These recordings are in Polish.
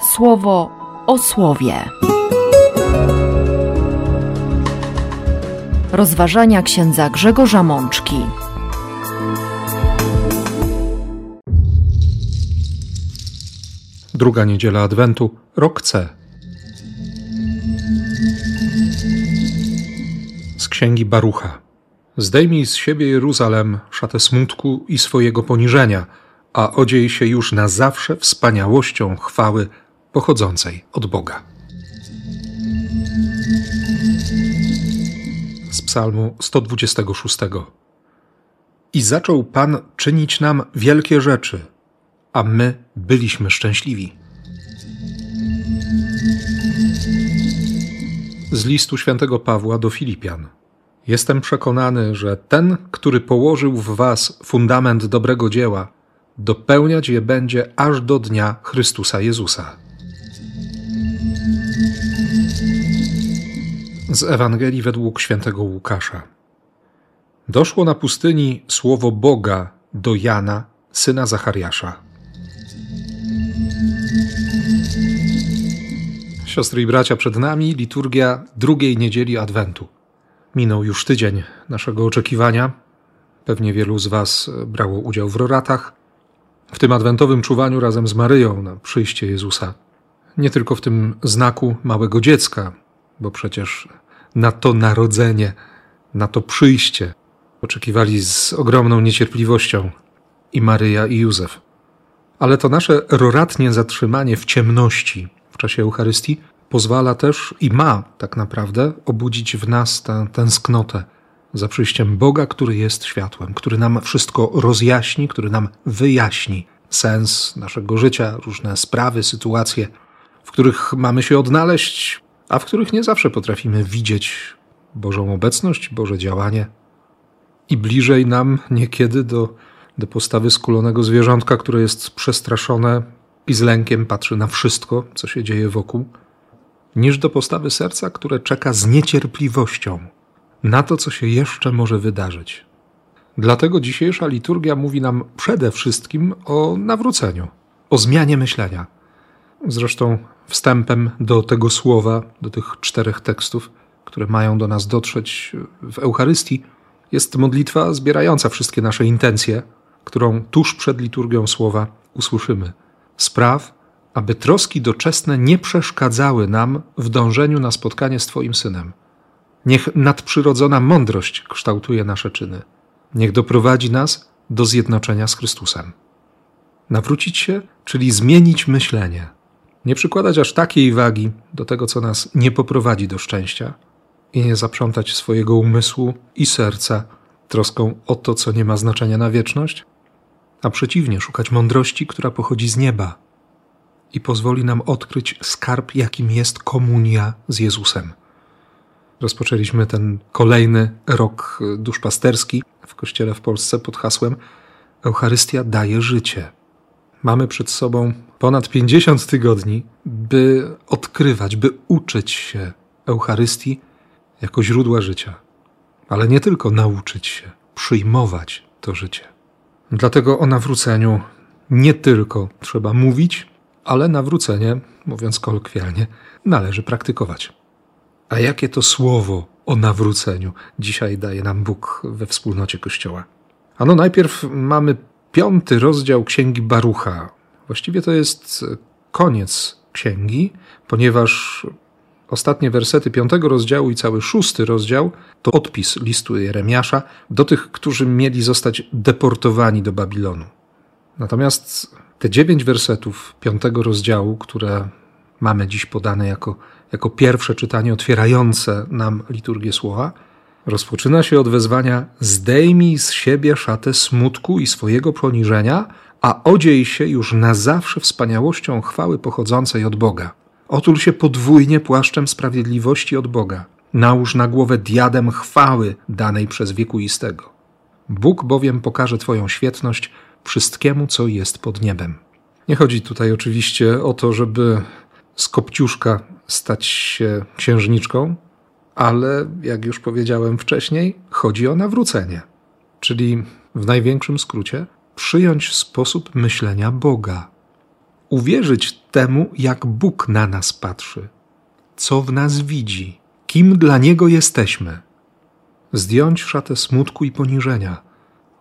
słowo o słowie. Rozważania księdza Grzegorza Mączki. Druga niedziela Adwentu, rok C. Z księgi Barucha. Zdejmij z siebie Jeruzalem szatę smutku i swojego poniżenia, a odziej się już na zawsze wspaniałością chwały pochodzącej od Boga. Z Psalmu 126. I zaczął Pan czynić nam wielkie rzeczy, a my byliśmy szczęśliwi. Z listu świętego Pawła do Filipian. Jestem przekonany, że ten, który położył w was fundament dobrego dzieła, dopełniać je będzie aż do dnia Chrystusa Jezusa. Z Ewangelii według świętego Łukasza. Doszło na pustyni słowo Boga do Jana, syna Zachariasza. Siostry i bracia, przed nami liturgia drugiej niedzieli Adwentu. Minął już tydzień naszego oczekiwania. Pewnie wielu z Was brało udział w roratach, w tym adwentowym czuwaniu razem z Maryją na przyjście Jezusa. Nie tylko w tym znaku małego dziecka, przecież na to narodzenie, na to przyjście oczekiwali z ogromną niecierpliwością i Maryja, i Józef. Ale to nasze roratnie zatrzymanie w ciemności w czasie Eucharystii pozwala też i ma tak naprawdę obudzić w nas tę tęsknotę za przyjściem Boga, który jest światłem, który nam wszystko rozjaśni, który nam wyjaśni sens naszego życia, różne sprawy, sytuacje, w których mamy się odnaleźć, a w których nie zawsze potrafimy widzieć Bożą obecność, Boże działanie. I bliżej nam niekiedy do, do postawy skulonego zwierzątka, które jest przestraszone i z lękiem patrzy na wszystko, co się dzieje wokół, niż do postawy serca, które czeka z niecierpliwością na to, co się jeszcze może wydarzyć. Dlatego dzisiejsza liturgia mówi nam przede wszystkim o nawróceniu, o zmianie myślenia. Zresztą wstępem do tego słowa, do tych czterech tekstów, które mają do nas dotrzeć w Eucharystii, jest modlitwa zbierająca wszystkie nasze intencje, którą tuż przed liturgią słowa usłyszymy. Spraw, aby troski doczesne nie przeszkadzały nam w dążeniu na spotkanie z Twoim synem. Niech nadprzyrodzona mądrość kształtuje nasze czyny. Niech doprowadzi nas do zjednoczenia z Chrystusem. Nawrócić się, czyli zmienić myślenie. Nie przykładać aż takiej wagi do tego, co nas nie poprowadzi do szczęścia i nie zaprzątać swojego umysłu i serca troską o to, co nie ma znaczenia na wieczność, a przeciwnie, szukać mądrości, która pochodzi z nieba i pozwoli nam odkryć skarb, jakim jest komunia z Jezusem. Rozpoczęliśmy ten kolejny rok duszpasterski w kościele w Polsce pod hasłem Eucharystia daje życie. Mamy przed sobą ponad 50 tygodni, by odkrywać, by uczyć się Eucharystii jako źródła życia. Ale nie tylko nauczyć się, przyjmować to życie. Dlatego o nawróceniu nie tylko trzeba mówić, ale nawrócenie, mówiąc kolokwialnie, należy praktykować. A jakie to słowo o nawróceniu dzisiaj daje nam Bóg we wspólnocie Kościoła? Ano najpierw mamy piąty rozdział Księgi Barucha. Właściwie to jest koniec księgi, ponieważ ostatnie wersety piątego rozdziału i cały szósty rozdział to odpis listu Jeremiasza do tych, którzy mieli zostać deportowani do Babilonu. Natomiast te dziewięć wersetów piątego rozdziału, które mamy dziś podane jako, jako pierwsze czytanie otwierające nam liturgię słowa, rozpoczyna się od wezwania: Zdejmij z siebie szatę smutku i swojego poniżenia, a odziej się już na zawsze wspaniałością chwały pochodzącej od Boga. Otul się podwójnie płaszczem sprawiedliwości od Boga. Nałóż na głowę diadem chwały danej przez wiekuistego. Bóg bowiem pokaże Twoją świetność wszystkiemu, co jest pod niebem. Nie chodzi tutaj oczywiście o to, żeby z kopciuszka stać się księżniczką, ale jak już powiedziałem wcześniej, chodzi o nawrócenie, czyli w największym skrócie przyjąć sposób myślenia Boga. uwierzyć temu, jak Bóg na nas patrzy, co w nas widzi, kim dla Niego jesteśmy. Zdjąć szatę smutku i poniżenia,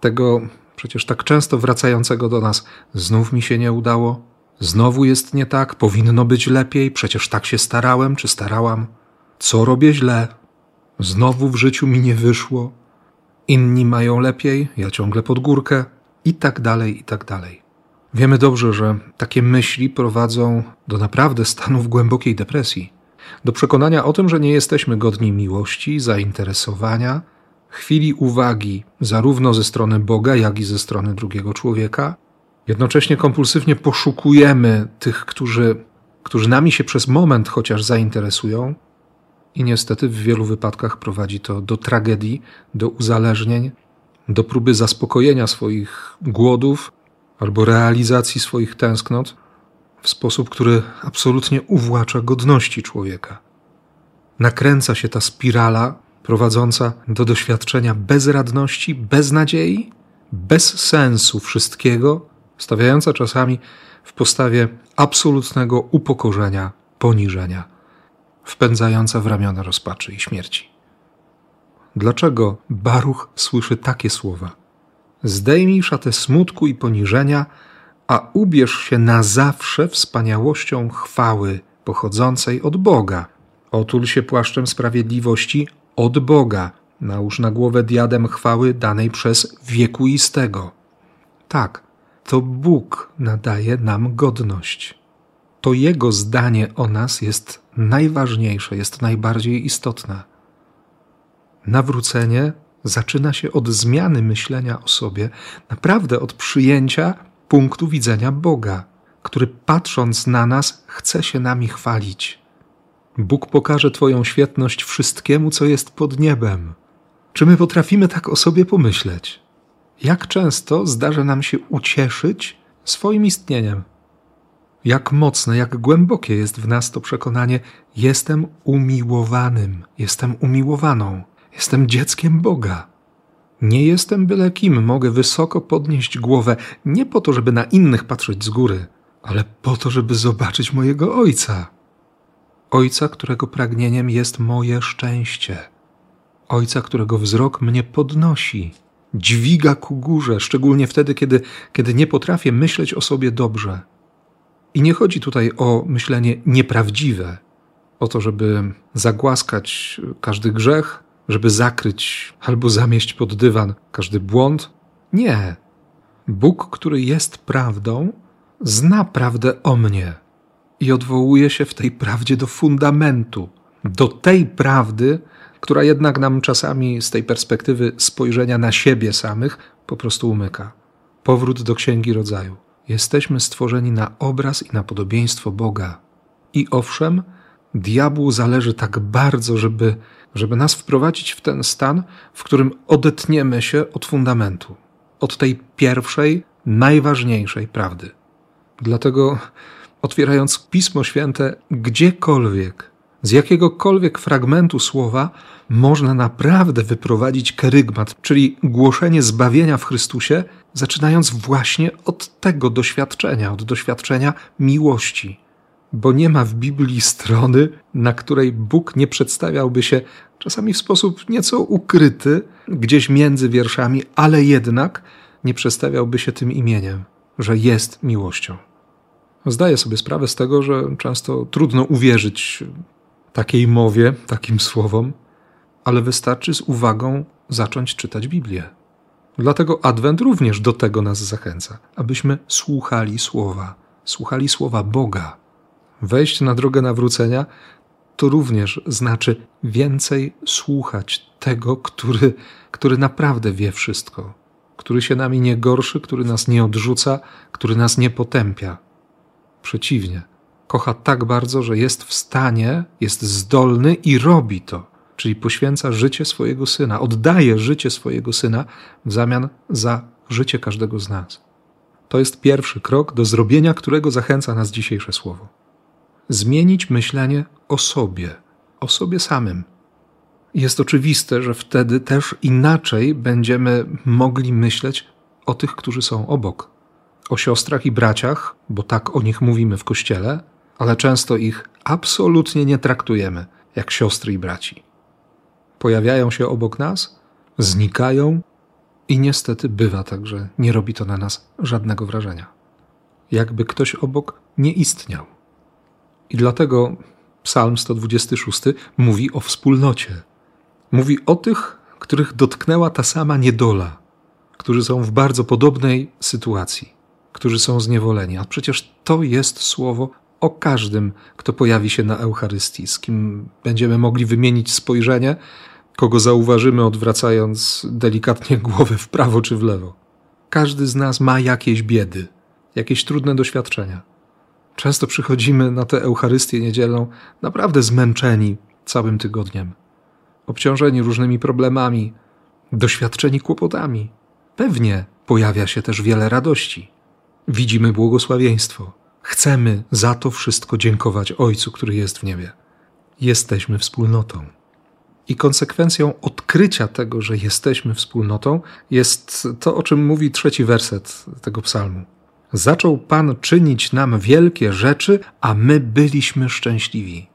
tego przecież tak często wracającego do nas, znów mi się nie udało, znowu jest nie tak, powinno być lepiej, przecież tak się starałem czy starałam, co robię źle, znowu w życiu mi nie wyszło, inni mają lepiej, ja ciągle pod górkę i tak dalej, i tak dalej. Wiemy dobrze, że takie myśli prowadzą do naprawdę stanów głębokiej depresji, do przekonania o tym, że nie jesteśmy godni miłości, zainteresowania, chwili uwagi zarówno ze strony Boga, jak i ze strony drugiego człowieka. Jednocześnie kompulsywnie poszukujemy tych, którzy, którzy nami się przez moment chociaż zainteresują, i niestety w wielu wypadkach prowadzi to do tragedii, do uzależnień, do próby zaspokojenia swoich głodów albo realizacji swoich tęsknot w sposób, który absolutnie uwłacza godności człowieka. Nakręca się ta spirala prowadząca do doświadczenia bezradności, beznadziei, bez sensu wszystkiego, stawiająca czasami w postawie absolutnego upokorzenia, poniżenia, wpędzająca w ramiona rozpaczy i śmierci. Dlaczego Baruch słyszy takie słowa? Zdejmij szatę smutku i poniżenia, a ubierz się na zawsze wspaniałością chwały pochodzącej od Boga. Otul się płaszczem sprawiedliwości od Boga. Nałóż na głowę diadem chwały danej przez wiekuistego. Tak, to Bóg nadaje nam godność. To Jego zdanie o nas jest najważniejsze, jest najbardziej istotne. Nawrócenie zaczyna się od zmiany myślenia o sobie, naprawdę od przyjęcia punktu widzenia Boga, który patrząc na nas chce się nami chwalić. Bóg pokaże Twoją świetność wszystkiemu, co jest pod niebem. Czy my potrafimy tak o sobie pomyśleć? Jak często zdarza nam się ucieszyć swoim istnieniem? Jak mocne, jak głębokie jest w nas to przekonanie: jestem umiłowanym, jestem umiłowaną, jestem dzieckiem Boga. Nie jestem byle kim, mogę wysoko podnieść głowę, nie po to, żeby na innych patrzeć z góry, ale po to, żeby zobaczyć mojego Ojca. Ojca, którego pragnieniem jest moje szczęście. Ojca, którego wzrok mnie podnosi, dźwiga ku górze, szczególnie wtedy, kiedy, kiedy nie potrafię myśleć o sobie dobrze. I nie chodzi tutaj o myślenie nieprawdziwe, o to, żeby zagłaskać każdy grzech, żeby zakryć albo zamieść pod dywan każdy błąd. Nie. Bóg, który jest prawdą, zna prawdę o mnie i odwołuje się w tej prawdzie do fundamentu, do tej prawdy, która jednak nam czasami z tej perspektywy spojrzenia na siebie samych po prostu umyka. Powrót do Księgi Rodzaju. Jesteśmy stworzeni na obraz i na podobieństwo Boga. I owszem, diabłu zależy tak bardzo, żeby, żeby nas wprowadzić w ten stan, w którym odetniemy się od fundamentu, od tej pierwszej, najważniejszej prawdy. Dlatego otwierając Pismo Święte gdziekolwiek, z jakiegokolwiek fragmentu słowa, można naprawdę wyprowadzić kerygmat, czyli głoszenie zbawienia w Chrystusie, zaczynając właśnie od tego doświadczenia, od doświadczenia miłości. Bo nie ma w Biblii strony, na której Bóg nie przedstawiałby się czasami w sposób nieco ukryty, gdzieś między wierszami, ale jednak nie przedstawiałby się tym imieniem, że jest miłością. Zdaję sobie sprawę z tego, że często trudno uwierzyć takiej mowie, takim słowom, ale wystarczy z uwagą zacząć czytać Biblię. Dlatego Adwent również do tego nas zachęca, abyśmy słuchali słowa, słuchali słowa Boga. Wejść na drogę nawrócenia to również znaczy więcej słuchać tego, który, który naprawdę wie wszystko, który się nami nie gorszy, który nas nie odrzuca, który nas nie potępia Przeciwnie, kocha tak bardzo, że jest w stanie, jest zdolny i robi to, czyli poświęca życie swojego syna, oddaje życie swojego syna w zamian za życie każdego z nas. To jest pierwszy krok, do zrobienia którego zachęca nas dzisiejsze słowo. Zmienić myślenie o sobie, o sobie samym. Jest oczywiste, że wtedy też inaczej będziemy mogli myśleć o tych, którzy są obok o siostrach i braciach, bo tak o nich mówimy w kościele, ale często ich absolutnie nie traktujemy jak siostry i braci. Pojawiają się obok nas, znikają i niestety bywa tak, że nie robi to na nas żadnego wrażenia. Jakby ktoś obok nie istniał. I dlatego Psalm 126 mówi o wspólnocie. Mówi o tych, których dotknęła ta sama niedola, którzy są w bardzo podobnej sytuacji, którzy są zniewoleni. A przecież to jest słowo o każdym, kto pojawi się na Eucharystii, z kim będziemy mogli wymienić spojrzenie, kogo zauważymy, odwracając delikatnie głowę w prawo czy w lewo. Każdy z nas ma jakieś biedy, jakieś trudne doświadczenia. Często przychodzimy na tę Eucharystię niedzielną naprawdę zmęczeni całym tygodniem, obciążeni różnymi problemami, doświadczeni kłopotami. Pewnie pojawia się też wiele radości. Widzimy błogosławieństwo. Chcemy za to wszystko dziękować Ojcu, który jest w niebie. Jesteśmy wspólnotą. I konsekwencją odkrycia tego, że jesteśmy wspólnotą, jest to, o czym mówi trzeci werset tego psalmu. Zaczął Pan czynić nam wielkie rzeczy, a my byliśmy szczęśliwi.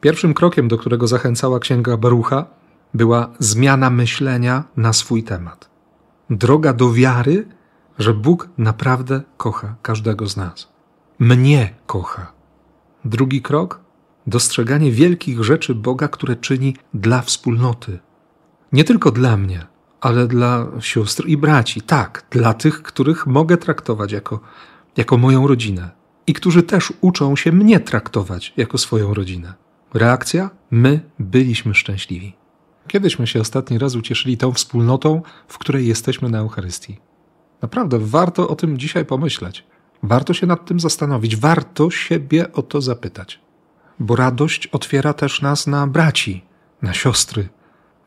Pierwszym krokiem, do którego zachęcała księga Barucha, była zmiana myślenia na swój temat. Droga do wiary, że Bóg naprawdę kocha każdego z nas. Mnie kocha. Drugi krok dostrzeganie wielkich rzeczy Boga, które czyni dla wspólnoty. Nie tylko dla mnie, ale dla sióstr i braci. Tak, dla tych, których mogę traktować jako, jako moją rodzinę i którzy też uczą się mnie traktować jako swoją rodzinę. Reakcja? My byliśmy szczęśliwi. Kiedyśmy się ostatni raz ucieszyli tą wspólnotą, w której jesteśmy na Eucharystii. Naprawdę warto o tym dzisiaj pomyśleć. Warto się nad tym zastanowić, warto siebie o to zapytać. Bo radość otwiera też nas na braci, na siostry.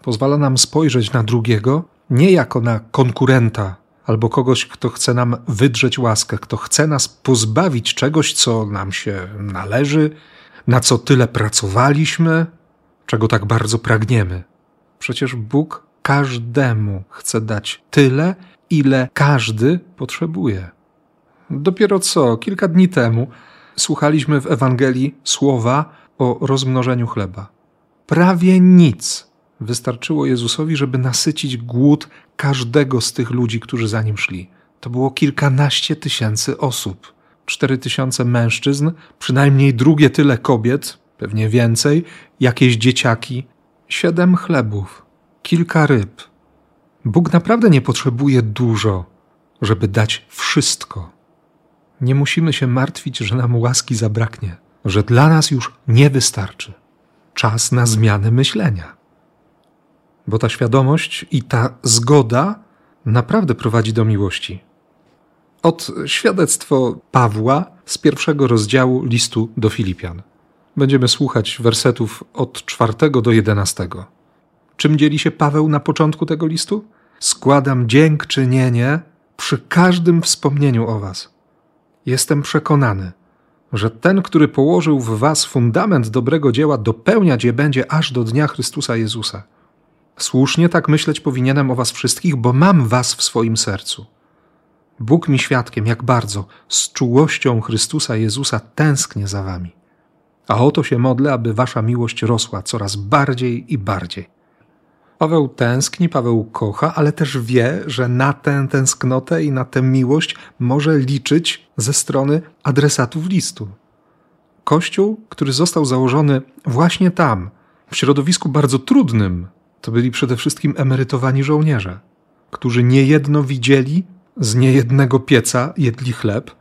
Pozwala nam spojrzeć na drugiego nie jako na konkurenta albo kogoś, kto chce nam wydrzeć łaskę, kto chce nas pozbawić czegoś, co nam się należy, na co tyle pracowaliśmy, czego tak bardzo pragniemy. Przecież Bóg każdemu chce dać tyle, ile każdy potrzebuje. Dopiero co, kilka dni temu, słuchaliśmy w Ewangelii słowa o rozmnożeniu chleba. Prawie nic wystarczyło Jezusowi, żeby nasycić głód każdego z tych ludzi, którzy za nim szli. To było kilkanaście tysięcy osób. Cztery tysiące mężczyzn, przynajmniej drugie tyle kobiet, pewnie więcej, jakieś dzieciaki, siedem chlebów, kilka ryb. Bóg naprawdę nie potrzebuje dużo, żeby dać wszystko nie musimy się martwić, że nam łaski zabraknie, że dla nas już nie wystarczy. Czas na zmianę myślenia. Bo ta świadomość i ta zgoda naprawdę prowadzi do miłości. Od świadectwo Pawła z pierwszego rozdziału listu do Filipian. Będziemy słuchać wersetów od czwartego do jedenastego. Czym dzieli się Paweł na początku tego listu? Składam dziękczynienie przy każdym wspomnieniu o Was Jestem przekonany, że ten, który położył w was fundament dobrego dzieła, dopełniać je będzie aż do dnia Chrystusa Jezusa. Słusznie tak myśleć powinienem o was wszystkich, bo mam was w swoim sercu. Bóg mi świadkiem, jak bardzo z czułością Chrystusa Jezusa tęsknię za wami. A oto się modlę, aby wasza miłość rosła coraz bardziej i bardziej Paweł tęskni, Paweł kocha, ale też wie, że na tę tęsknotę i na tę miłość może liczyć ze strony adresatów listu. Kościół, który został założony właśnie tam, w środowisku bardzo trudnym, to byli przede wszystkim emerytowani żołnierze, którzy niejedno widzieli, z niejednego pieca jedli chleb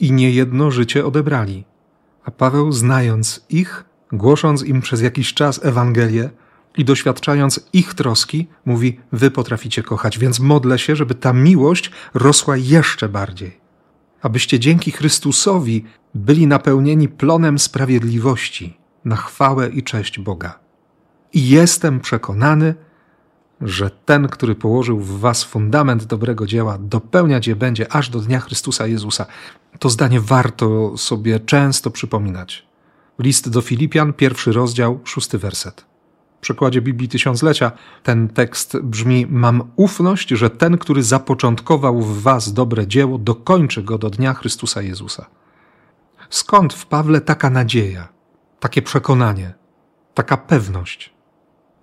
i niejedno życie odebrali. A Paweł, znając ich, głosząc im przez jakiś czas Ewangelię, i doświadczając ich troski, mówi: Wy potraficie kochać, więc modlę się, żeby ta miłość rosła jeszcze bardziej. Abyście dzięki Chrystusowi byli napełnieni plonem sprawiedliwości na chwałę i cześć Boga. I jestem przekonany, że ten, który położył w Was fundament dobrego dzieła, dopełniać je będzie aż do dnia Chrystusa Jezusa. To zdanie warto sobie często przypominać. List do Filipian, pierwszy rozdział, szósty werset. przekładzie Biblii Tysiąclecia ten tekst brzmi: Mam ufność, że ten, który zapoczątkował w Was dobre dzieło, dokończy go do dnia Chrystusa Jezusa. Skąd w Pawle taka nadzieja, takie przekonanie, taka pewność?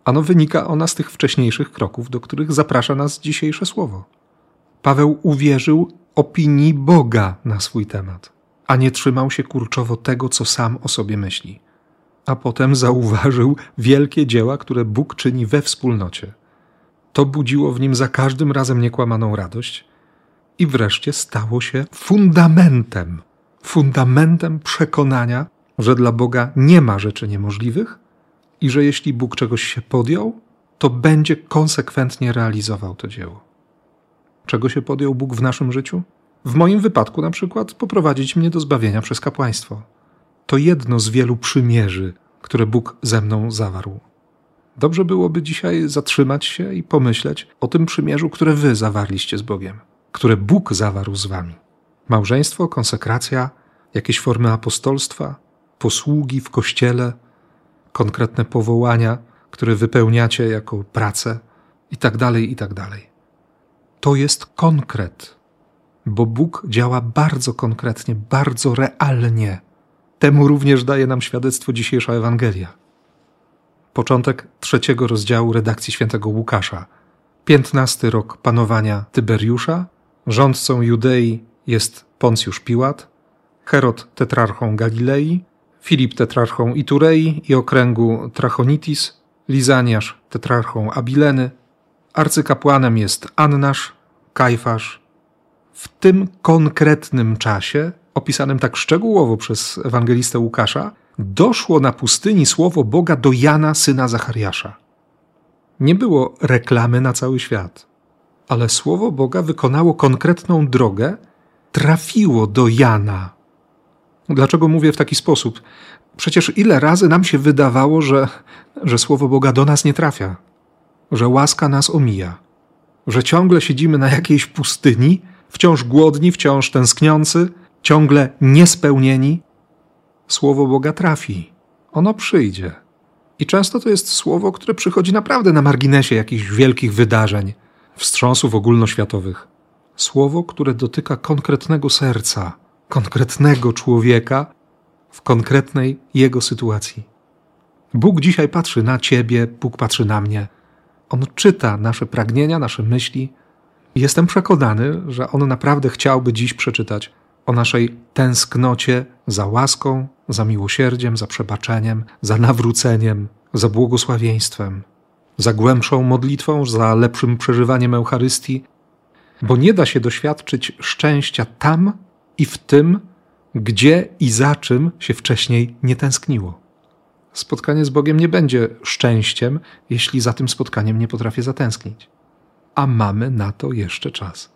Ano wynika ona z tych wcześniejszych kroków, do których zaprasza nas dzisiejsze słowo. Paweł uwierzył opinii Boga na swój temat, a nie trzymał się kurczowo tego, co sam o sobie myśli a potem zauważył wielkie dzieła, które Bóg czyni we wspólnocie. To budziło w nim za każdym razem niekłamaną radość i wreszcie stało się fundamentem, fundamentem przekonania, że dla Boga nie ma rzeczy niemożliwych i że jeśli Bóg czegoś się podjął, to będzie konsekwentnie realizował to dzieło. Czego się podjął Bóg w naszym życiu? W moim wypadku, na przykład, poprowadzić mnie do zbawienia przez kapłaństwo to jedno z wielu przymierzy, które Bóg ze mną zawarł. Dobrze byłoby dzisiaj zatrzymać się i pomyśleć o tym przymierzu, które wy zawarliście z Bogiem, które Bóg zawarł z wami. Małżeństwo, konsekracja, jakieś formy apostolstwa, posługi w kościele, konkretne powołania, które wypełniacie jako pracę, i tak dalej, i tak dalej. To jest konkret, bo Bóg działa bardzo konkretnie, bardzo realnie Temu również daje nam świadectwo dzisiejsza Ewangelia. Początek trzeciego rozdziału redakcji świętego Łukasza. Piętnasty rok panowania Tyberiusza. Rządcą Judei jest Poncjusz Piłat, Herod tetrarchą Galilei, Filip tetrarchą Iturei i okręgu Trachonitis, Lizaniasz tetrarchą Abileny, arcykapłanem jest Annasz, Kajfasz. W tym konkretnym czasie opisanym tak szczegółowo przez ewangelistę Łukasza, doszło na pustyni słowo Boga do Jana, syna Zachariasza. Nie było reklamy na cały świat, ale słowo Boga wykonało konkretną drogę, trafiło do Jana. Dlaczego mówię w taki sposób? Przecież ile razy nam się wydawało, że, że słowo Boga do nas nie trafia, że łaska nas omija, że ciągle siedzimy na jakiejś pustyni, wciąż głodni, wciąż tęskniący, ciągle niespełnieni, słowo Boga trafi. Ono przyjdzie. I często to jest słowo, które przychodzi naprawdę na marginesie jakichś wielkich wydarzeń, wstrząsów ogólnoświatowych. Słowo, które dotyka konkretnego serca, konkretnego człowieka w konkretnej jego sytuacji. Bóg dzisiaj patrzy na ciebie, Bóg patrzy na mnie. On czyta nasze pragnienia, nasze myśli. Jestem przekonany, że on naprawdę chciałby dziś przeczytać o naszej tęsknocie za łaską, za miłosierdziem, za przebaczeniem, za nawróceniem, za błogosławieństwem, za głębszą modlitwą, za lepszym przeżywaniem Eucharystii, bo nie da się doświadczyć szczęścia tam i w tym, gdzie i za czym się wcześniej nie tęskniło. Spotkanie z Bogiem nie będzie szczęściem, jeśli za tym spotkaniem nie potrafię zatęsknić. A mamy na to jeszcze czas.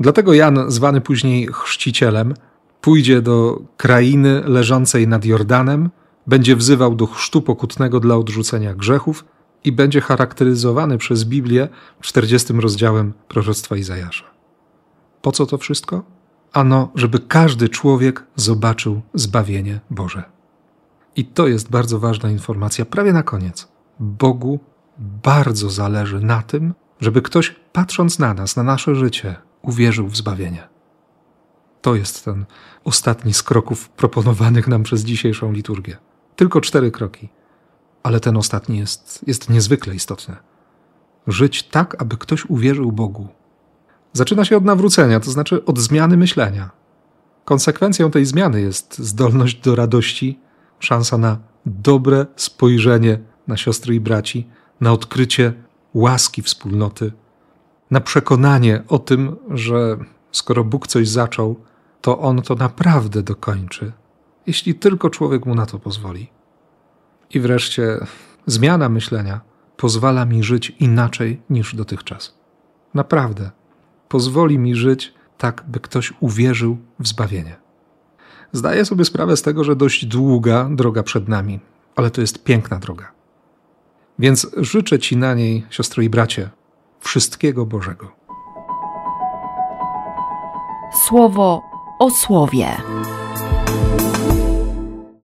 Dlatego Jan, zwany później chrzcicielem, pójdzie do krainy leżącej nad Jordanem, będzie wzywał do chrztu pokutnego dla odrzucenia grzechów i będzie charakteryzowany przez Biblię 40 rozdziałem proroctwa Izajasza. Po co to wszystko? Ano, żeby każdy człowiek zobaczył zbawienie Boże. I to jest bardzo ważna informacja, prawie na koniec. Bogu bardzo zależy na tym, żeby ktoś, patrząc na nas, na nasze życie, uwierzył w zbawienie. To jest ten ostatni z kroków proponowanych nam przez dzisiejszą liturgię. Tylko cztery kroki, ale ten ostatni jest, jest niezwykle istotny. Żyć tak, aby ktoś uwierzył Bogu. Zaczyna się od nawrócenia, to znaczy od zmiany myślenia. Konsekwencją tej zmiany jest zdolność do radości, szansa na dobre spojrzenie na siostry i braci, na odkrycie łaski wspólnoty, na przekonanie o tym, że skoro Bóg coś zaczął, to on to naprawdę dokończy, jeśli tylko człowiek mu na to pozwoli. I wreszcie zmiana myślenia pozwala mi żyć inaczej niż dotychczas. Naprawdę pozwoli mi żyć tak, by ktoś uwierzył w zbawienie. Zdaję sobie sprawę z tego, że dość długa droga przed nami, ale to jest piękna droga. Więc życzę Ci na niej, siostro i bracie, wszystkiego Bożego. Słowo o słowie.